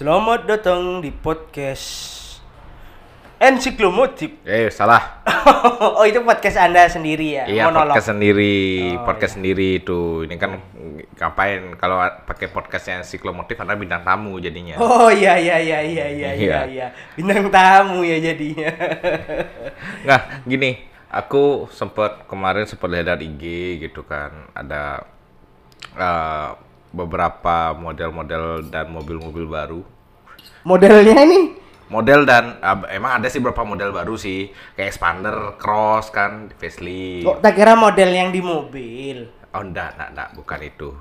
Selamat datang di podcast Ensiklomotif. Eh salah. oh itu podcast anda sendiri ya? Iya Monolog. podcast sendiri, Oh, podcast sendiri itu. Ini kan ngapain kalau pakai podcast yang siklomotif Anda bintang tamu jadinya. Oh iya iya iya iya iya iya Iya. iya. Bintang tamu ya jadinya. Nah, gini, aku sempat kemarin sempat lihat IG gitu kan, ada eh, beberapa model-model dan mobil-mobil baru. Modelnya ini Model dan eh, emang ada sih beberapa model baru sih, kayak expander, cross kan, facelift. kok tak kira model yang di mobil. Oh enggak, enggak, enggak, bukan itu.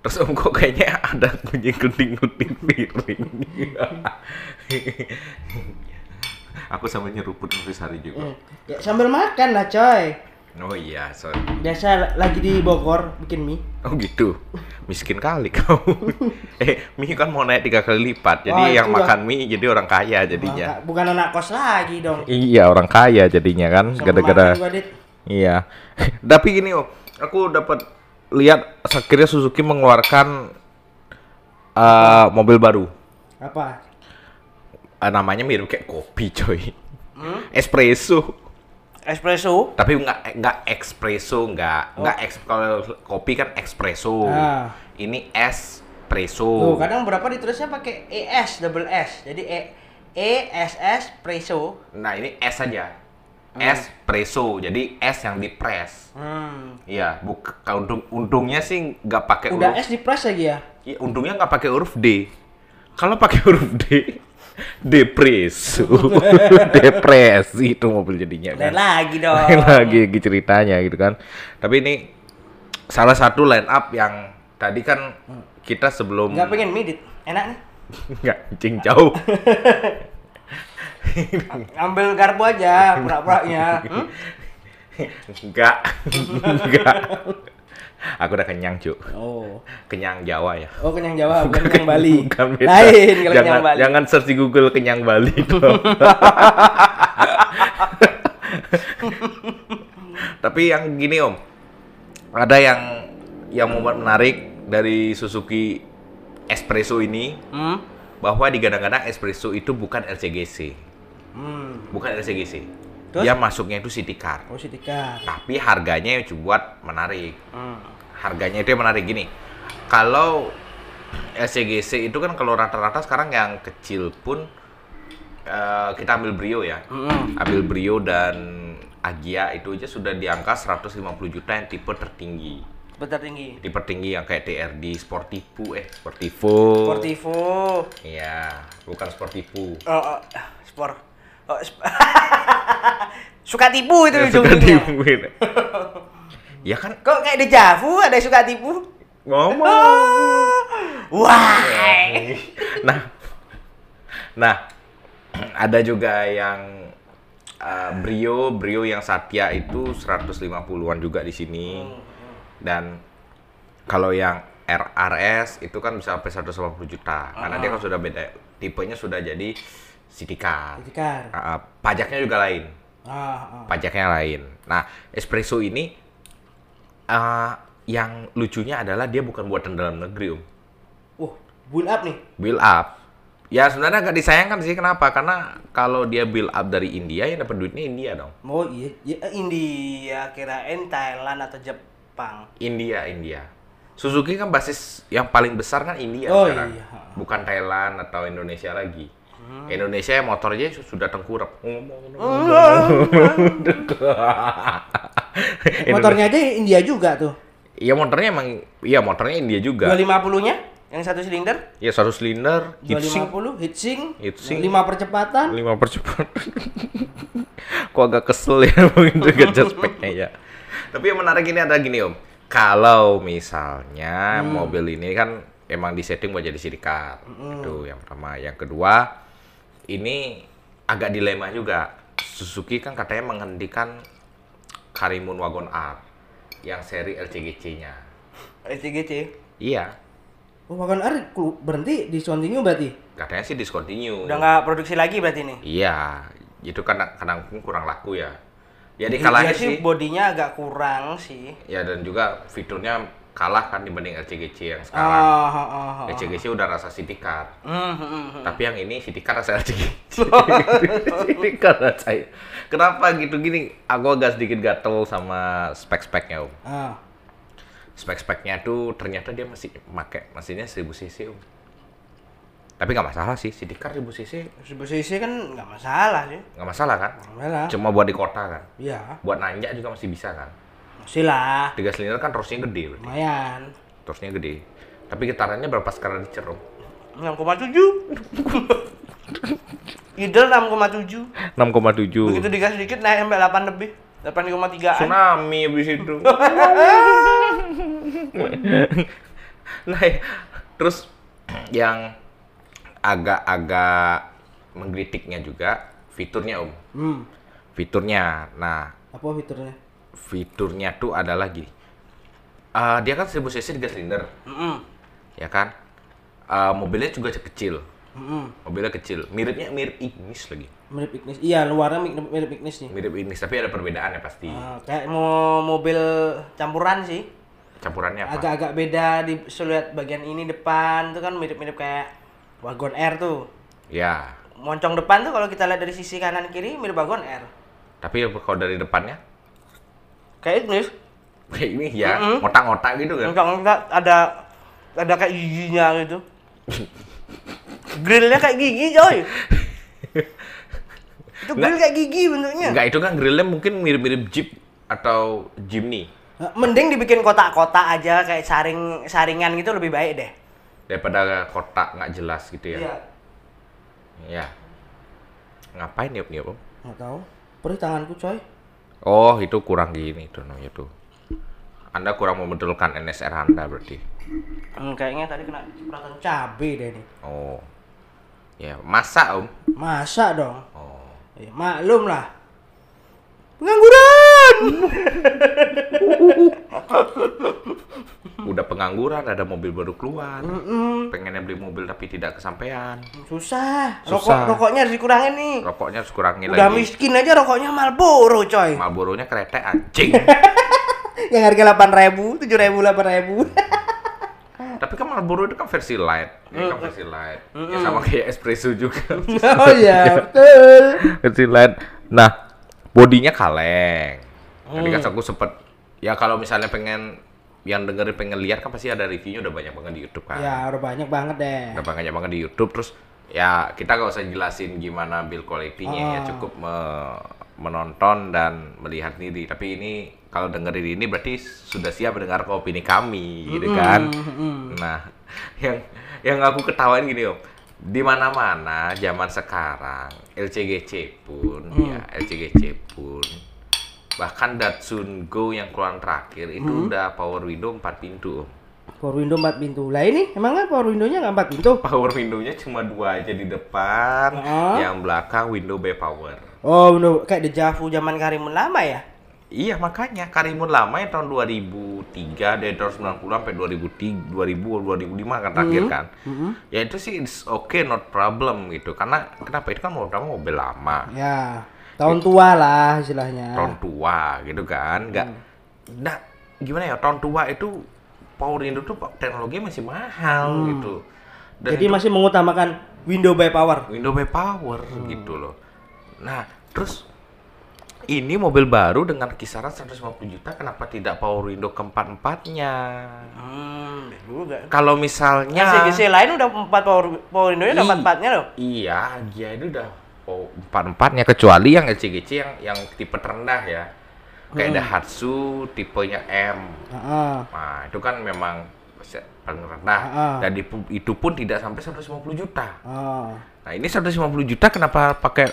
Terus om kok kayaknya ada kucing gunting-gunting piring. Aku sama nyeruput hari juga. Hmm. Ya sambil makan lah coy. Oh iya, so. Biasa lagi di Bogor bikin mie. Oh gitu. Miskin kali kau. eh, mie kan mau naik tiga kali lipat. Jadi Oh, yang itu makan mie jadi orang kaya jadinya. Bukan- Bukan anak kos lagi dong. Iya, orang kaya jadinya kan gara-gara makan. Iya. Tapi gini, Om. Aku dapat lihat akhirnya Suzuki mengeluarkan eh, mobil baru. Apa? Eh, namanya mirip kayak kopi coy Hmm? espresso Espresso. tapi nggak nggak espresso nggak nggak eks kalau kopi kan espresso Ah. ini espresso Tuh, kadang berapa ditulisnya pakai ES double S. Jadi E E S S presso. nah ini es saja espresso jadi es yang dipres Hmm. iya buk untung untungnya sih nggak pakai Udah huruf S di press lagi ya? Iya, untungnya nggak pakai huruf D kalau pakai huruf D depresso depresi itu mobil jadinya Lain kan lagi dong. Lain lagi lagi ceritanya gitu kan. Tapi ini salah satu line up yang tadi kan kita sebelum Nggak pengen midit. Enak nih. nggak cing jauh. Ambil garpu aja pura-puranya. Hmm? Enggak. Enggak. Aku udah kenyang, Cuk. Oh. Kenyang Jawa ya. Oh kenyang Jawa, bukan kenyang Bali. Bukan beda. Lain kalau jangan, kenyang Bali. Jangan search di Google kenyang Bali dong. Tapi yang gini Om, ada yang yang membuat menarik dari Suzuki Espresso ini Hmm? bahwa digadang-gadang Espresso itu bukan LCGC, Hmm. bukan LCGC. Terus? Dia masuknya itu city car, Oh si Tika. tapi harganya buat menarik. Hmm. Harganya itu yang menarik gini. Kalau LCGC itu kan kalau rata-rata sekarang yang kecil pun eh, kita ambil Brio ya. Hmm. Ambil Brio dan Agia itu aja sudah di angka 150 juta yang tipe tertinggi. Betul tinggi. Tipe tertinggi yang kayak TRD Sportivo eh Sportivo. Sportivo. Iya, bukan Sportivo. Oh, oh, sport. Oh, suka tipu itu Ya, suka ujungnya. tipuin. ya kan Kok kayak dejavu ada suka tipu? ngomong. Wah. nah, nah ada juga yang uh, Brio, Brio yang Satya itu 150-an juga di sini. Dan kalau yang RRS itu kan bisa sampai 150 juta karena dia kan sudah beda tipenya sudah jadi city car. Tika. Uh, uh, pajaknya juga lain. Ah, ah. Pajaknya lain. Nah, espresso ini uh, yang lucunya adalah dia bukan buatan dalam negeri, Om. Wah, build up nih. build up. Ya sebenarnya agak disayangkan sih kenapa? Karena kalau dia build up dari India yang dapat duitnya India dong. Oh iya, ya, India kirain Thailand atau Jepang. India, India. Suzuki kan basis yang paling besar kan India Oh, sekarang. iya. Bukan Thailand atau Indonesia lagi. Indonesia ya motornya sudah tengkurap. Motornya aja India juga tuh. Iya motornya emang iya motornya India juga. 250-nya yang satu silinder, Ya satu silinder, heatsink, 250 heatsink, Heatsink. 5 percepatan. lima percepatan. Kok agak kesel ya begitu gacha speknya ya. Tapi yang menarik ini ada gini om. Kalau misalnya Hmm. mobil ini kan emang disetting buat jadi city car. Itu yang pertama. Yang kedua, ini agak dilema juga. Suzuki kan katanya menghentikan Karimun Wagon R yang seri LCGC-nya. SCGC. Iya, Oh, Wagon R berhenti discontinue berarti. katanya sih discontinue. Udah nggak produksi lagi berarti nih. Iya, itu kadang kadang kurang laku ya. Ya Iya dikalahin sih sih. bodinya agak kurang sih. Ya dan juga fiturnya kalah kan dibanding LCGC yang sekarang. Ah, ah, ah. LCGC udah rasa city car. Hmm, hmm, hmm. Tapi yang ini city car rasa LCGC. city car rasa. Kenapa gitu gini? Aku agak sedikit gatel sama spek-speknya, Om. Ah. Spek-speknya tuh ternyata dia masih pakai mesinnya 1000 cc, Om. Tapi nggak masalah sih, city car 1000 cc Posisi kan nggak masalah sih. nggak masalah kan? Nggak masalah. Cuma buat di kota kan. Iya. Buat nanjak juga masih bisa kan. Masih lah. Tiga silinder kan torsinya gede berarti. Lumayan. Torsinya gede. Tapi getarannya berapa sekarang dicerum? 6,7. Idel 6,7. 6,7. Begitu digas dikit naik sampai 8 lebih. 8,3 Tsunami habis itu. nah, terus yang agak-agak menggelitiknya juga fiturnya om. Hmm. Fiturnya, nah Apa fiturnya? Fiturnya tuh adalah gini. Eh, dia kan 1000 cc 3 silinder, Hmm. ya kan? Eh, mobilnya juga kecil, Hmm. mobilnya kecil, miripnya mirip Ignis lagi, Mirip Ignis. Iya, luarnya mirip, mirip Ignis nih. mirip Ignis tapi ada perbedaannya pasti. Ah, kayak mau mobil campuran sih. Campurannya apa? Agak-agak beda di lihat bagian ini depan tuh kan mirip-mirip kayak wagon R tuh. Ya, Moncong depan tuh kalau kita lihat dari sisi kanan kiri mirip wagon R. tapi kalau dari depannya Kayak Ignis. kayak ini ya, otak-otak gitu kan? Enggak, enggak ada ada kayak giginya gitu. Grillnya kayak gigi, coy. itu grill kayak gigi bentuknya. Enggak, itu kan grillnya mungkin mirip-mirip Jeep atau Jimny Mending dibikin kotak-kotak aja kayak saring saringan gitu lebih baik deh. daripada kotak nggak jelas gitu ya. Iya. Ya. Ngapain niup niup? Om? Nggak tahu. Perih tanganku, coy. Oh, itu kurang gini tuh namanya tuh. Anda kurang membetulkan NSR Anda berarti. Hmm, kayaknya tadi kena cipratan cabe deh nih. Oh. Ya, masa Om? Masa dong? Oh. Ya, maklum lah. Pengangguran. Udah pengangguran, ada mobil baru keluar. Mm-mm. Pengennya beli mobil tapi tidak kesampaian. Susah. Susah. Rokok rokoknya harus dikurangin nih. Rokoknya harus kurangi Udah lagi. miskin aja rokoknya Marlboro, coy. Marlboro-nya kereta anjing. Yang harga 8.000, 7.000, 8.000. Tapi kan Marlboro itu kan versi light. Ini kan versi light. Ya sama kayak espresso juga. oh iya, betul. versi light. Nah, bodinya kaleng. Tadi kan aku sempet ya kalau misalnya pengen yang dengerin pengen lihat kan pasti ada reviewnya udah banyak banget di YouTube kan. Ya, udah banyak banget deh. Udah banyak banget di YouTube terus ya kita nggak usah jelasin gimana build quality-nya ya Ah. cukup me- menonton dan melihat sendiri. Tapi ini kalau dengerin ini berarti sudah siap mendengar opini kami gitu kan. Nah, yang yang aku ketawain gini om, di mana-mana zaman sekarang LCGC pun ya LCGC pun bahkan Datsun Go yang keluaran terakhir itu udah power window 4 pintu om. Power window 4 pintu. Lah ini emangnya power window-nya nggak 4 pintu? Power window-nya cuma dua aja di depan, Ah. yang belakang window bay power. Oh, window kayak dejavu zaman Karimun lama ya? Iya makanya Karimun lama yang tahun 2003 dari tahun 90 sampai 2003 2000 2005 kan terakhir kan. Ya itu sih it's okay not problem gitu. Karena kenapa itu kan mobil mobil lama, Ya, tahun tua lah istilahnya. tahun tua gitu kan. Enggak nah, gimana ya tahun tua itu power window tuh teknologi masih mahal gitu. Dan Jadi itu- masih mengutamakan window by power. window by power gitu loh. Nah, terus ini mobil baru dengan kisaran 150 juta kenapa tidak power window keempat-empatnya? Hmm, juga. Kalau misalnya GC lain udah 4 power power window-nya udah Ih. 4 nya loh. Iya, dia itu udah oh, empat-empatnya kecuali yang LCGC yang yang tipe terendah ya. Kayak Daihatsu tipenya M. Heeh. Nah, itu kan memang paling rendah Ah. dan itu pun tidak sampai 150 juta. Oh. Nah ini 150 juta kenapa pakai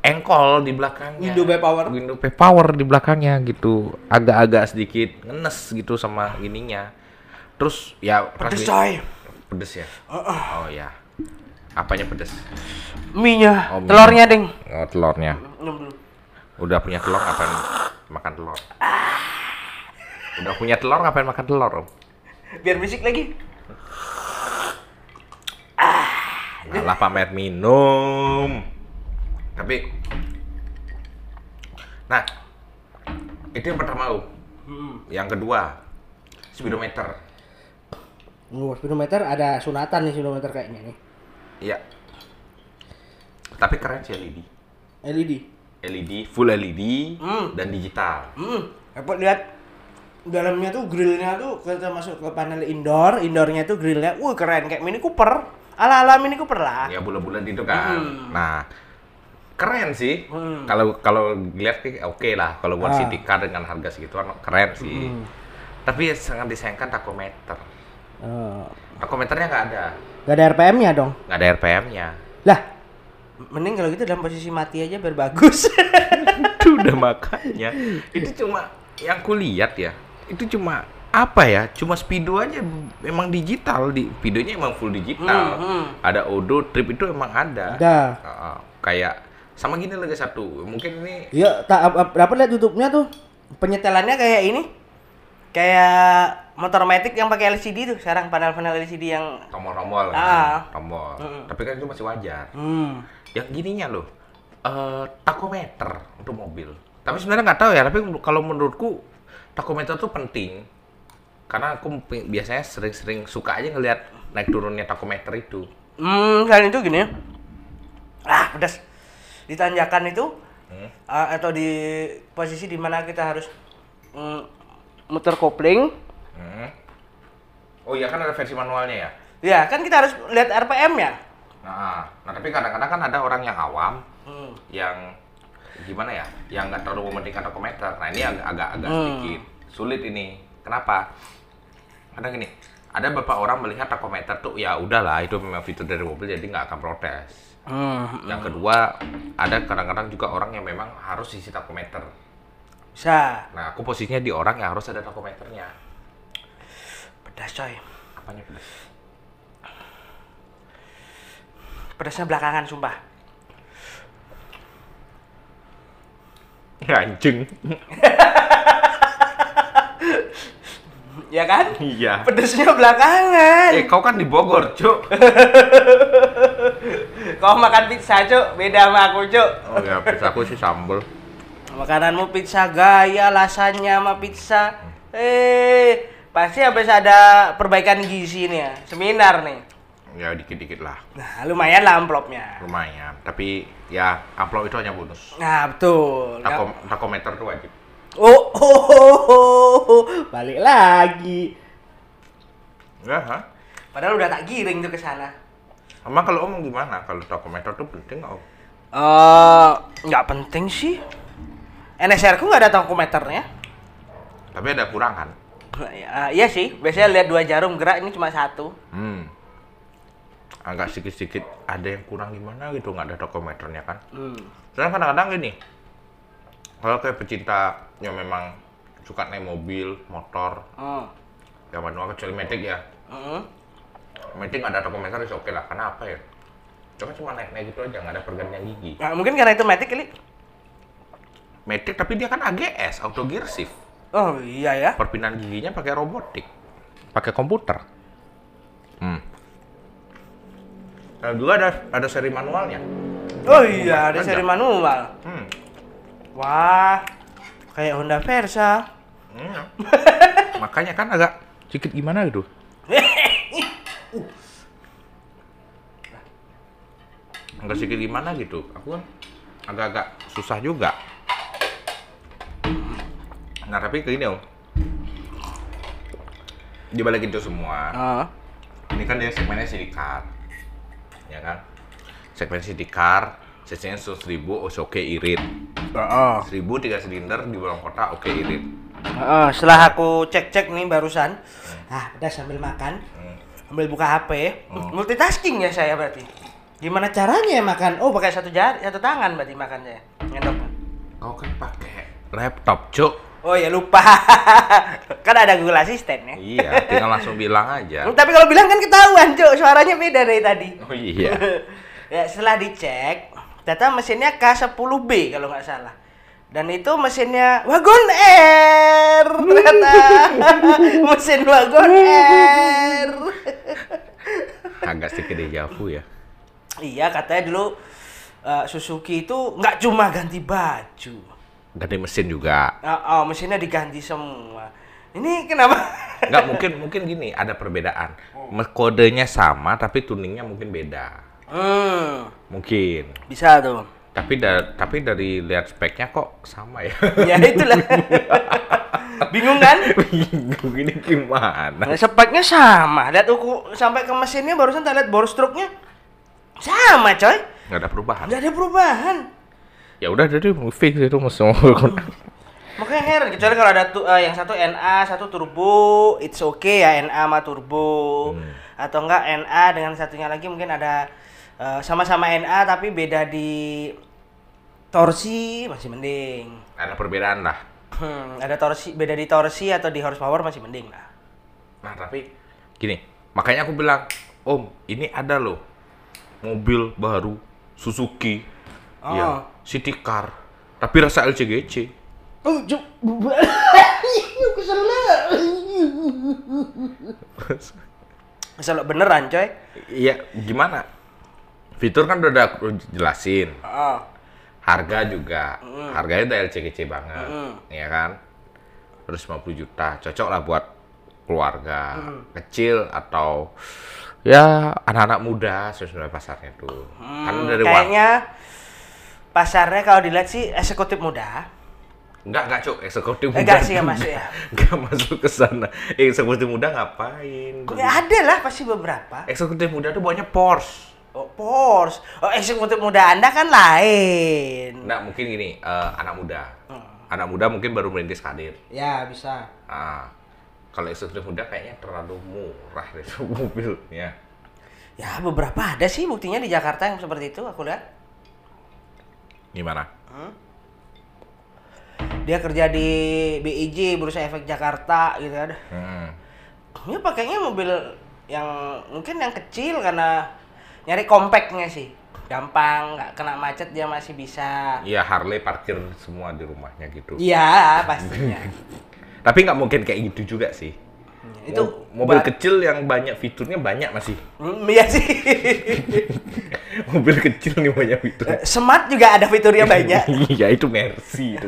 engkol di belakangnya? Window by power. Window by power di belakangnya gitu. Agak-agak sedikit ngenes gitu sama ininya. Terus ya Pedes coy. Pedes ya? Oh ya. Apanya pedes? Mie-nya, Oh, telurnya, Ding. Oh, telurnya. Udah punya telur ngapain makan telur? Udah punya telur ngapain makan telur, Om? Biar berisik lagi. Malah pamer minum. Tapi Nah, itu yang pertama, Om. Hmm. Yang kedua, speedometer. Oh, speedometer ada sunatan nih speedometer kayaknya nih. Iya. Tapi keren sih LED. LED. LED, full LED Hmm. dan digital. Hmm, dapat lihat dalamnya tuh grillnya tuh kita masuk ke panel indoor, indoornya tuh grillnya, wah keren kayak Mini Cooper, ala ala Mini Cooper lah. Ya bulat-bulat itu kan. Hmm. Nah, keren sih. Hmm. Kalau kalau lihat sih oke lah. Kalau buat Ah. city car dengan harga segituan keren sih. Hmm. Tapi sangat disayangkan takometer. Oh. Takometernya nggak ada. Gak ada RPM-nya dong. Nggak ada RPM-nya. Lah, mending kalau gitu dalam posisi mati aja biar bagus. itu udah makanya. Itu cuma yang kulihat ya. Itu cuma apa ya? Cuma speedo aja memang digital di videonya emang full digital. Hmm, hmm. Ada odo trip itu emang ada. ada. Heeh. kayak sama gini lagi satu. Mungkin ini Iya, tak ap- dapat lihat tutupnya tuh. Penyetelannya kayak ini. Kayak motor matic yang pakai LCD tuh sekarang panel-panel LCD yang tombol-tombol Ah. kan, tombol. Mm-mm. Tapi kan itu masih wajar. hmm. Yang gininya loh, eh takometer untuk mobil. Tapi sebenarnya nggak tahu ya. Tapi kalau menurutku takometer tuh penting karena aku biasanya sering-sering suka aja ngelihat naik turunnya takometer itu. Hmm, selain itu gini ya. Ah, pedas. Di tanjakan itu Hmm. uh, atau di posisi di mana kita harus mm, muter kopling. Hmm. Oh iya kan ada versi manualnya ya. Ya, kan kita harus lihat RPM-nya. Nah, nah tapi kadang-kadang kan ada orang yang awam Hmm. yang gimana ya, yang nggak terlalu mementingkan takometer. Nah ini agak agak, agak Hmm. sedikit sulit ini. Kenapa? Kadang gini, ada beberapa orang melihat takometer tuh ya udahlah itu memang fitur dari mobil jadi nggak akan protes. Hmm. Yang kedua, ada kadang-kadang juga orang yang memang harus isi takometer. Bisa. Nah aku posisinya di orang yang harus ada takometernya. Pedas coy. Apanya pedas? Pedasnya belakangan sumpah. Anjing. Ya kan? Iya. Pedasnya belakangan. Eh kau kan di Bogor, Cuk. Kau makan pizza, Cuk. Beda sama aku, Cuk. Oh ya, pizza aku sih sambel. Makananmu pizza gaya, lasanya sama pizza. Eh, pasti habis ada perbaikan gizi nih ya. Seminar nih. Ya dikit-dikit lah. Nah, lumayan lah amplopnya. lumayan tapi ya upload itu hanya bonus Nah, betul. Takom, takometer tuh wajib Oh, oh, oh, oh, balik lagi. enggak ha Padahal udah tak giring tuh ke sana. emang kalau om gimana kalau takometer tuh penting nggak om Eh, nggak penting sih. NSR ku nggak ada takometernya. tapi ada kurang Ya, iya sih, biasanya lihat dua jarum gerak ini cuma satu. hmm agak sedikit-sedikit ada yang kurang gimana gitu nggak ada takometernya kan Hmm. dan kadang-kadang gini kalau kayak pecinta yang memang suka naik mobil motor Hmm. yang manual kecuali Matic ya Hmm. Nggak ada takometer itu oke lah kenapa ya Cuma cuma naik-naik gitu aja nggak ada pergantian gigi Nah, mungkin karena itu matic kali. Matic tapi dia kan AGS auto gear shift Oh iya ya. perpindahan giginya pakai robotik pakai komputer hmm nah juga ada ada seri manualnya Oh iya, ada Ada. seri manual. hmm. Wah, kayak Honda Versa. Hmm. makanya kan agak sedikit gimana gitu agak sedikit gimana gitu aku kan agak-agak susah juga nah tapi kayak gini om di balik itu semua Ah. ini kan dia segmennya car ya kan segmen car cc-nya 100 ribu oke irit Oh. 1000 tiga silinder di bawah kota oke irit Oh, setelah aku cek-cek nih barusan. Ah, udah sambil makan, Hmm. sambil buka HP. Oh. Multitasking ya saya berarti. Gimana caranya ya makan? Oh, pakai satu jari, satu tangan berarti makannya. Ngendok. kau kan pakai laptop cuk Oh ya lupa. kan ada Google Assistant ya. iya tinggal langsung bilang aja Tapi kalau bilang kan ketahuan, Cuk. Suaranya beda dari tadi. oh iya ya, setelah dicek, ternyata mesinnya K10B kalau nggak salah. Dan itu mesinnya Wagon R. Ternyata mesin Wagon R. agak sedikit dejavu ya iya, katanya dulu eh, Suzuki itu nggak cuma ganti baju. Ganti mesin juga Oh, oh, mesinnya diganti semua. Ini kenapa? Nggak mungkin mungkin gini, ada perbedaan. Me- Kodenya sama tapi tuningnya mungkin beda. Hmm, Mungkin. bisa tuh. Tapi da- tapi dari lihat speknya kok sama ya. Ya itulah. Bingung kan? Bingung ini gimana? Nah, speknya sama. Lihat uku sampai ke mesinnya barusan tak lihat bor stroke-nya. Sama, coy. Nggak ada perubahan. Nggak ada perubahan. Ya udah jadi fix itu semua. Makanya heran kecuali kalau ada tu, eh, yang satu NA, satu turbo, it's okay ya NA sama turbo. Hmm. Atau enggak NA dengan satunya lagi mungkin ada eh, sama-sama NA tapi beda di torsi masih mending. ada perbedaan lah. Hmm, ada torsi beda di torsi atau di horsepower masih mending lah. Nah tapi gini, makanya aku bilang, Om, ini ada loh mobil baru Suzuki, Oh. ya, city car, tapi rasa LCGC. Oh, Kesel beneran, coy. Iya, gimana? Fitur kan udah aku jelasin, Oh. harga juga, harganya udah LCGC banget, Mm. ya kan? 150 juta, cocok lah buat keluarga kecil atau ya anak-anak muda sebenarnya pasarnya tuh. kan Hmm, dari kayaknya pasarnya kalau dilihat sih eksekutif muda. Enggak, enggak, Cuk. Eksekutif muda. enggak sih, enggak masuk ya? Enggak masuk ke sana. Eksekutif muda ngapain? Ya ada lah pasti beberapa. Eksekutif muda tuh banyak Porsche. Oh, Porsche. Oh, eksekutif muda Anda kan lain. Nah, mungkin gini, eh, anak muda. Hmm. Anak muda mungkin baru merintis karir. Ya, bisa. Ah, kalau eksekutif muda kayaknya terlalu murah tuh mobilnya. Ya, beberapa ada sih buktinya di Jakarta yang seperti itu aku lihat. Gimana? Dia kerja di BIJ Bursa Efek Jakarta gitu kan. Hmm. Dia pakainya mobil yang mungkin yang kecil karena nyari compactnya sih. Gampang, nggak kena macet dia masih bisa. Iya, Harley parkir semua di rumahnya gitu. Iya, pastinya. Tapi nggak mungkin kayak gitu juga sih. Itu Mo- mobil kecil yang banyak fiturnya banyak masih. Hmm, iya sih. mobil kecil nih banyak fitur. Smart juga ada fiturnya banyak. Iya itu Mercy itu.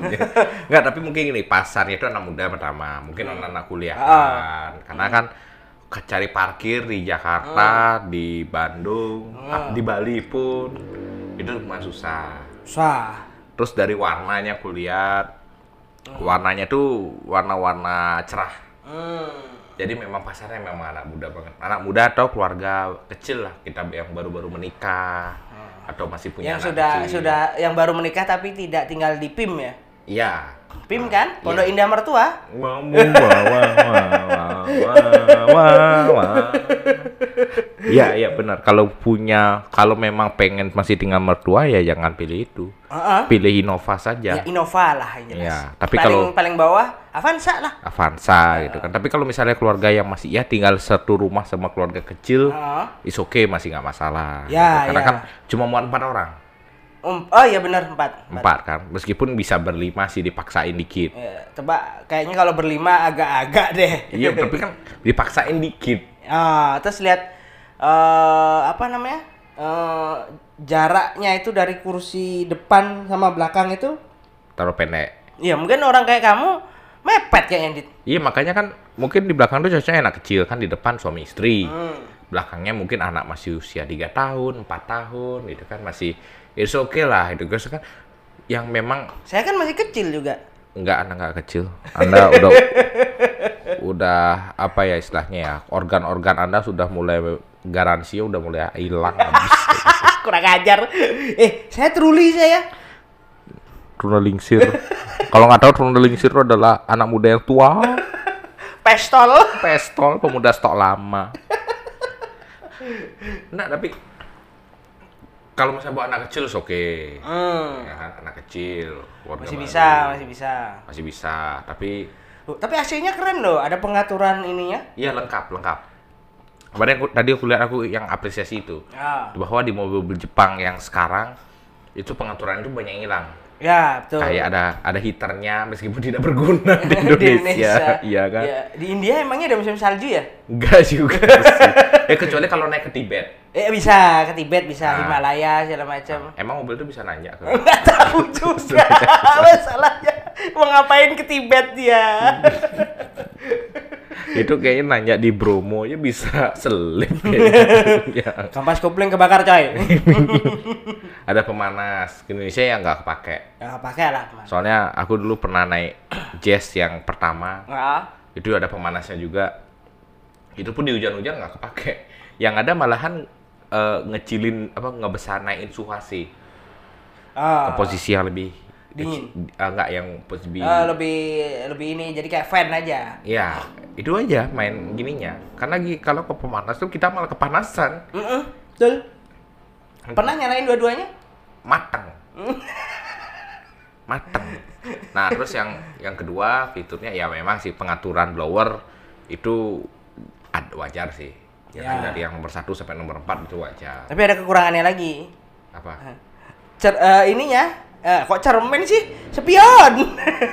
Enggak, tapi mungkin gini, pasarnya itu anak muda pertama, mungkin anak-anak kuliah Ah. Karena kan cari parkir di Jakarta, di Bandung, Ah. di Bali pun itu cuma susah. Sah. Terus dari warnanya kulihat warnanya tuh warna-warna cerah. Hmm. Jadi memang pasarnya memang anak muda banget. Anak muda atau keluarga kecil lah, kita yang baru-baru menikah atau masih punya Yang anak sudah kecil. sudah yang baru menikah tapi tidak tinggal di PIM ya. Iya. PIM kan? Pondok Iya. Indah Mertua. Wah, wah, wah, wah, wah, wah, wah. Iya, iya benar. Kalau punya, kalau memang pengen masih tinggal mertua ya jangan pilih itu. Heeh. Pilih Innova saja. Ya Innova lah yang jelas. Iya, tapi paling kalau- paling bawah Avanza lah. Avanza gitu kan. Tapi kalau misalnya keluarga yang masih ya tinggal satu rumah sama keluarga kecil, Heeh. is okay masih nggak masalah. Ya, Karena ya. kan cuma muat empat orang, Um, oh iya benar empat. empat kan. Meskipun bisa berlima sih dipaksain dikit. Ya, tebak kayaknya kalau berlima agak-agak deh. Iya, tapi kan dipaksain dikit. Ah, terus lihat eh apa namanya? Eh jaraknya itu dari kursi depan sama belakang itu Taruh pendek. Iya mungkin orang kayak kamu mepet kayaknya Dit. Iya makanya kan mungkin di belakang tuh cocoknya anak kecil kan di depan suami istri. Hmm. Belakangnya mungkin anak masih usia 3 tahun, 4 tahun gitu kan masih it's okay lah itu guys kan yang memang Saya kan masih kecil juga. enggak anak enggak kecil. Anda udah udah apa ya istilahnya ya organ-organ Anda sudah mulai garansi udah mulai hilang habis. Kurang ajar. Eh, saya truli saya. Truna Lingsir. Kalau nggak tahu Truna Lingsir itu adalah anak muda yang tua, Pestol. pestol, pemuda stok lama. Nah, tapi kalau misalnya buat anak kecil oke. Hmm. Ya anak kecil, Masih baru. bisa, masih bisa. Masih bisa, tapi Loh, tapi AC-nya keren loh, ada pengaturan ininya. iya lengkap, lengkap. Kemarin aku, tadi aku lihat aku yang apresiasi itu Ya. bahwa di mobil-mobil Jepang yang sekarang itu pengaturan itu banyak yang hilang. Ya, betul. Kayak ada ada heaternya meskipun tidak berguna di Di Indonesia. Iya kan? Ya, Di India emangnya ada musim salju ya? Enggak juga sih. Ya kecuali kalau naik ke Tibet. Eh bisa ke Tibet, bisa Nah. Himalaya segala macam. Emang mobil tuh bisa nanya ke Nggak tahu juga masalahnya. Mau ngapain ke Tibet dia? itu kayaknya nanya di Bromo ya bisa selip kayaknya. ya. Kampas kopling kebakar coy. Ada pemanas ke Indonesia yang nggak kepake. Ya pakai lah, Mas. Soalnya aku dulu pernah naik Jazz yang pertama Nah, itu ada pemanasnya juga. Itu pun di hujan-hujan nggak kepake. Yang ada malahan eh, ngecilin apa ngebesar naikin suhu AC ah, ke posisi yang lebih Dingin. keci- ah, nggak yang posisi eh, lebih lebih ini jadi kayak fan aja. Ya, itu aja main gininya. Karena gi- kalau ke pemanas tuh kita malah kepanasan, Mm-mm, betul. Pernah nyalain dua-duanya? matang. matang. Nah, terus yang yang kedua fiturnya ya memang sih pengaturan blower itu wajar sih. Ya, kan, Ya. dari yang nomor satu sampai nomor 4 itu wajar. Tapi ada kekurangannya lagi. Apa? Cer eh, ininya eh, kok cermin sih? Spion.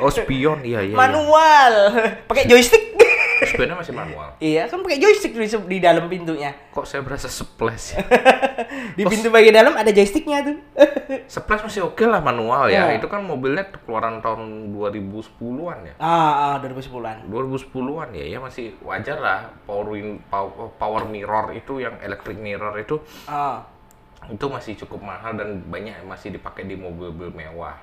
Oh, spion iya iya. iya. Manual. Pakai joystick. Spionnya masih manual. iya, kan pakai joystick di, di dalam pintunya. Kok saya berasa splash ya? Di pintu bagian dalam ada joysticknya tuh. splash masih oke lah manual ya. Ya. Itu kan mobilnya keluaran tahun 2010-an ya. ah, ah 2010-an. 2010-an ya, ya masih wajar lah power win- pow- power mirror itu yang electric mirror itu Ah. itu masih cukup mahal dan banyak masih dipakai di mobil-mobil mewah.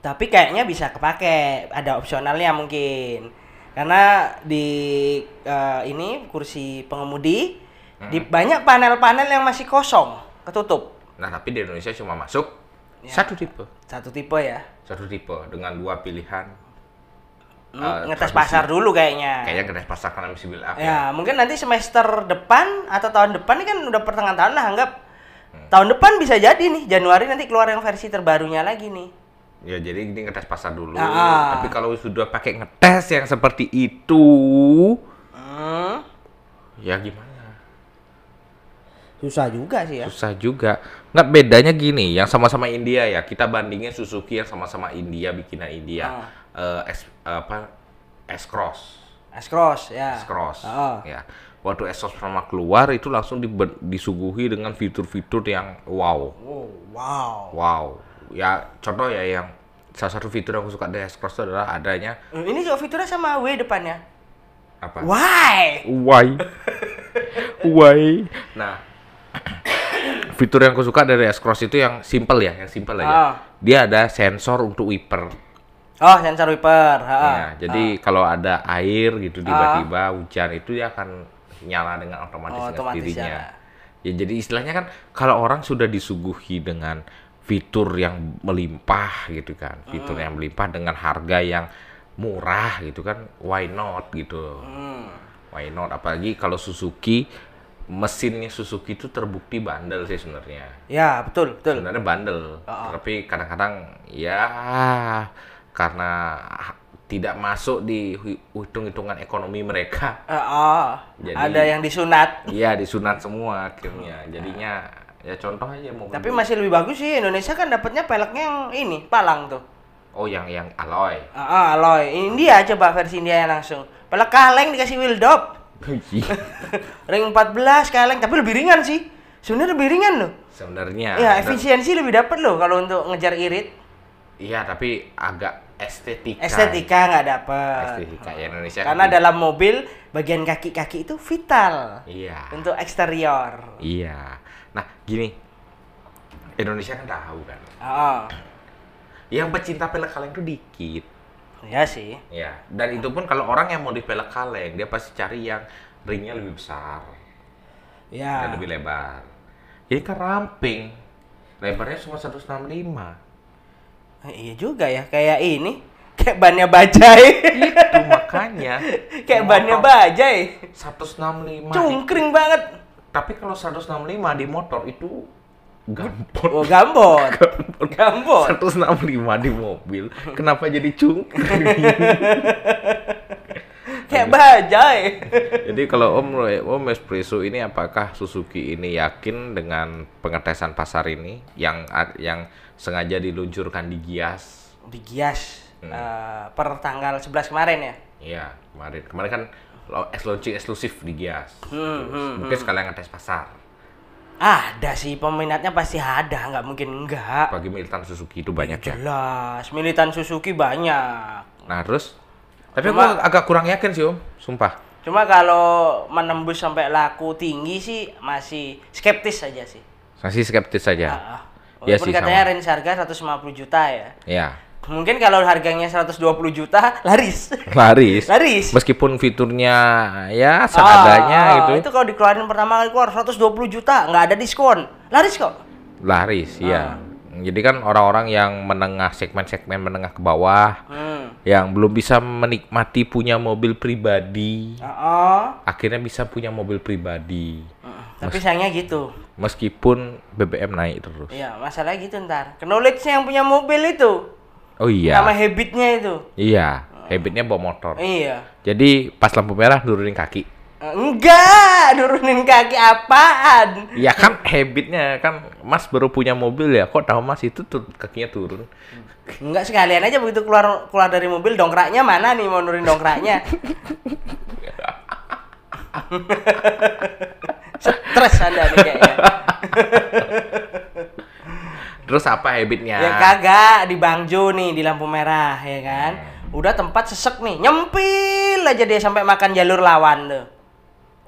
Tapi kayaknya bisa kepake, ada opsionalnya mungkin. Karena di eh, ini kursi pengemudi di banyak panel-panel yang masih kosong, ketutup. Nah, tapi di Indonesia cuma masuk Ya. satu tipe, Satu tipe ya. satu tipe dengan dua pilihan. Hmm, Eh, ngetes transmisi. pasar dulu kayaknya. Kayaknya kena pasar karena masih up ya. Ya, mungkin nanti semester depan atau tahun depan ini kan udah pertengahan tahun lah anggap. Hmm. Tahun depan bisa jadi nih, Januari nanti keluar yang versi terbarunya lagi nih. Ya jadi ini ngetes pasar dulu. Ah, ah. Tapi kalau sudah pakai ngetes yang seperti itu, Hmm, ya gimana? susah juga sih ya. Susah juga. Nggak bedanya gini, yang sama-sama India ya. Kita bandingin Suzuki yang sama-sama India, bikinan India. Eh, S, apa? S-Cross. S-Cross ya. S-Cross. Ah. Ya. Waktu S-Cross pertama keluar itu langsung dibe- disuguhi dengan fitur-fitur yang wow. Oh, wow. Wow. Ya, contoh ya yang salah satu fitur yang aku suka dari S-Cross itu adalah adanya Eh, Ini juga fiturnya sama W depannya. apa? Why? Why? Why? Nah, fitur yang aku suka dari S-Cross itu yang simple ya, yang simple aja. Ah. Dia ada sensor untuk wiper. Oh, sensor wiper. Ha. Ya, jadi kalau ada air gitu tiba-tiba hujan itu dia akan nyala dengan otomatis Oh, otomatis sendirinya. nyala. Ya jadi istilahnya kan kalau orang sudah disuguhi dengan fitur yang melimpah gitu kan, fitur Hmm. yang melimpah dengan harga yang murah gitu kan, why not gitu. Hmm. Why not? Apalagi kalau Suzuki mesinnya Suzuki itu terbukti bandel sih sebenarnya. Ya, betul, betul. Sebenarnya bandel. Oh. Tapi kadang-kadang ya karena tidak masuk di hi- hitung-hitungan ekonomi mereka. Oh, Jadi- ada yang disunat. Iya disunat semua akhirnya. Jadinya ya contoh aja mobil. Tapi masih lebih bagus sih Indonesia kan dapatnya peleknya yang ini, palang tuh. oh yang yang alloy. Ah, ah, alloy. India coba versi India langsung. Pelek kaleng dikasih wheel dop. Ring 14 kaleng, tapi lebih ringan sih. Sebenarnya lebih ringan loh. sebenarnya. Ya, efisiensi lebih dapat loh kalau untuk ngejar irit. Iya tapi agak estetika. Estetika nggak dapet. Estetika ya Indonesia. kan Karena dalam mobil bagian kaki-kaki itu vital Iya. untuk eksterior. Iya. Nah, gini. Indonesia kan tahu kan. Oh, Yang pecinta pelek kaleng itu dikit. ya sih. Ya. Dan itu pun kalau orang yang mau di pelek kaleng, dia pasti cari yang ringnya lebih besar Ya. dan lebih lebar. Ini kan ramping. Lebarnya cuma 165. Eh, iya juga ya, kayak ini. Kayak bannya bajai. Itu makanya. kayak bannya bajai. 165. Cungkring banget. Tapi kalau 165 di motor itu gampot. Oh, gambot. gambot. 165 di mobil. Kenapa jadi cungkring? Kayak bajai. Jadi kalau Om Om espresso ini apakah Suzuki ini yakin dengan pengetesan pasar ini yang yang sengaja diluncurkan di Gias? Di Gias uh, per tanggal 11 kemarin ya? Iya, kemarin. Kemarin kan launching eksklusif di Gias. Hmm, hmm, Mungkin sekalian ngetes pasar. Ada sih peminatnya pasti ada, nggak mungkin enggak. Bagi militan Suzuki itu banyak ya. Jelas, militan Suzuki banyak. Nah, terus tapi Cuma- aku agak kurang yakin sih, Om. Sumpah. Cuma kalau menembus sampai laku tinggi sih masih skeptis saja sih. Masih skeptis saja. Ah. Iya Walaupun sih, katanya sama. range harga 150 juta ya. Ya. Mungkin kalau harganya 120 juta laris. Laris. laris. Meskipun fiturnya ya seadanya Ah, gitu. Itu kalau dikeluarin pertama kali keluar 120 juta, nggak ada diskon. Laris kok. Laris, iya. Jadi kan orang-orang yang menengah segmen-segmen menengah ke bawah Hmm. yang belum bisa menikmati punya mobil pribadi, Oh, akhirnya bisa punya mobil pribadi. tapi sayangnya gitu. Meskipun BBM naik terus. Iya, masalahnya gitu ntar. Knowledge-nya yang punya mobil itu. Oh iya. Sama habitnya itu. Iya, habitnya bawa motor. Iya. Jadi pas lampu merah nurunin kaki. Enggak, nurunin kaki apaan? Ya kan habitnya kan Mas baru punya mobil ya. Kok tahu Mas itu tuh kakinya turun? Enggak sekalian aja begitu keluar keluar dari mobil dongkraknya mana nih mau nurunin dongkraknya? Stres Anda nih kayaknya. Terus apa habitnya? Ya kagak di Bangjo nih di lampu merah ya kan. Udah tempat sesek nih, nyempil aja dia sampai makan jalur lawan tuh.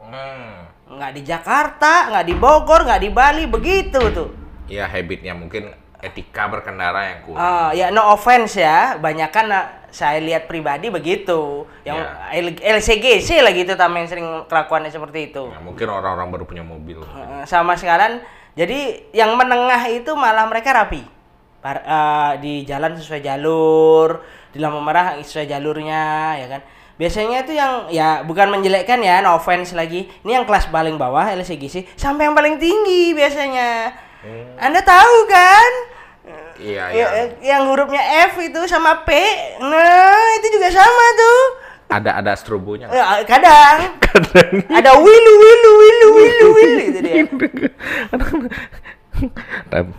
Hmm. Nggak di Jakarta, nggak di Bogor, nggak di Bali, begitu tuh. Ya habitnya mungkin etika berkendara yang kurang. Ah, ya no offense ya, banyak kan saya lihat pribadi begitu. Yang L- LCGC lah gitu tamen sering kelakuannya seperti itu. Ya, mungkin orang-orang baru punya mobil. Sama sekalian jadi yang menengah itu malah mereka rapi. Par- eh, di jalan sesuai jalur di lampu merah sesuai jalurnya ya kan? Biasanya itu yang ya bukan menjelekkan ya no offense lagi. Ini yang kelas paling bawah LCGC sampai yang paling tinggi biasanya. Anda tahu kan? Iya, Ya, iya. yang hurufnya F itu sama P nah itu juga sama tuh Ada ada strobonya. nggak? Ya, kadang ada wilu wilu wilu wilu wilu itu dia Tapi,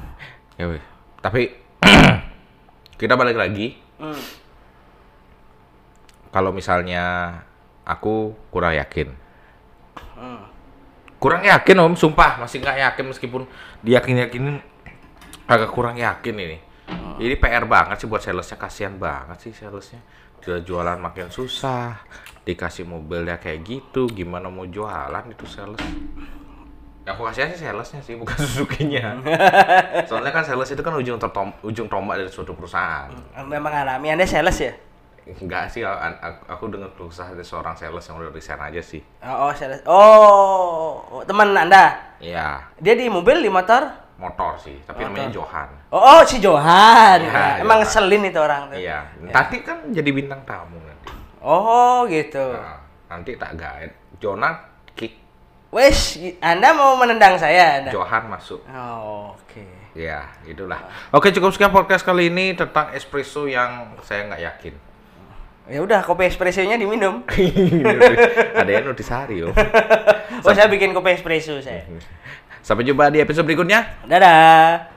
ya. Tapi kita balik lagi. Hmm. Kalau misalnya aku kurang yakin. Hmm. Kurang yakin om, sumpah masih nggak yakin meskipun diyakin yakinin agak kurang yakin ini. Hmm. Ini PR banget sih buat salesnya, kasihan banget sih salesnya. Jual jualan makin susah, dikasih mobilnya kayak gitu, gimana mau jualan itu sales? Ya, aku kasihan sih salesnya sih, bukan Suzuki-nya. Soalnya kan sales itu kan ujung tertom- ujung tombak dari suatu perusahaan. Memang alami Anda sales ya? Enggak sih, aku dengar keluh dari seorang sales yang udah resign aja sih. Oh, oh sales. Oh, teman Anda. Iya, Dia di mobil, di motor? Motor sih, tapi Motor. namanya Johan. Oh, oh si Johan. Ya, Emang Johan. ngeselin itu orang tuh. Iya, nanti kan jadi bintang tamu nanti. Oh, gitu. Nah, nanti tak guide. Jonat kick, Wes, Anda mau menendang saya, Anda? Johan masuk. Oh, oke. Ya, itulah. Oke, cukup sekian podcast kali ini tentang espresso yang saya nggak yakin. Ya udah, kopi espressonya diminum. Ada yang nutrisari, Om. Oh, saya bikin kopi espresso saya. Sampai jumpa di episode berikutnya. Dadah.